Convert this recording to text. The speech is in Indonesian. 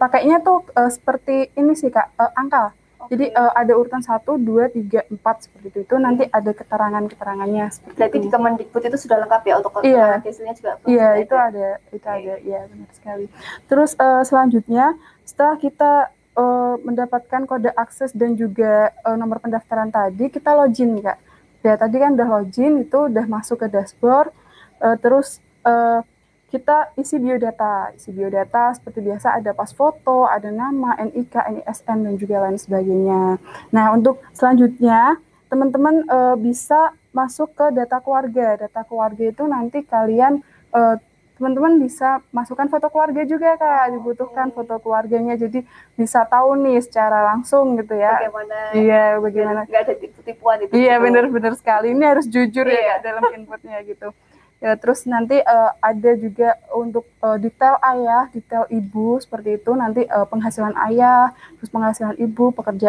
Pakainya tuh, eee, seperti ini sih, Kak, eee, angka. Jadi, Oke. eee, ada urutan 1, 2, 3, 4 seperti itu. Itu nanti Oke. ada keterangan-keterangannya seperti Berarti itu. di Kemendikbud itu sudah lengkap ya untuk Iya. keterangan hasilnya juga Iya, sudah itu ada? itu Oke. ada, iya benar sekali. Terus, eee, selanjutnya setelah kita, eee, mendapatkan kode akses dan juga, eee, nomor pendaftaran tadi, kita login Kak. Ya tadi kan udah login, itu udah masuk ke dashboard, eee, terus, eee, kita isi biodata. Isi biodata seperti biasa ada pas foto, ada nama, NIK, NISN, dan juga lain sebagainya. Nah, untuk selanjutnya teman-teman, eee, bisa masuk ke data keluarga. Data keluarga itu nanti kalian, eee, teman-teman bisa masukkan foto keluarga juga, Kak, dibutuhkan foto keluarganya. Jadi bisa tahu nih secara langsung gitu ya Bagaimana iya, bagaimana nggak ada tipu-tipuan itu iya, gitu. bener sekali. Ini harus jujur ya, Iya. Kak, dalam input-nya gitu. Ya terus nanti, eee, ada juga untuk, eee, detail ayah, detail ibu, seperti itu. Nanti, eee, penghasilan ayah, terus penghasilan ibu, pekerja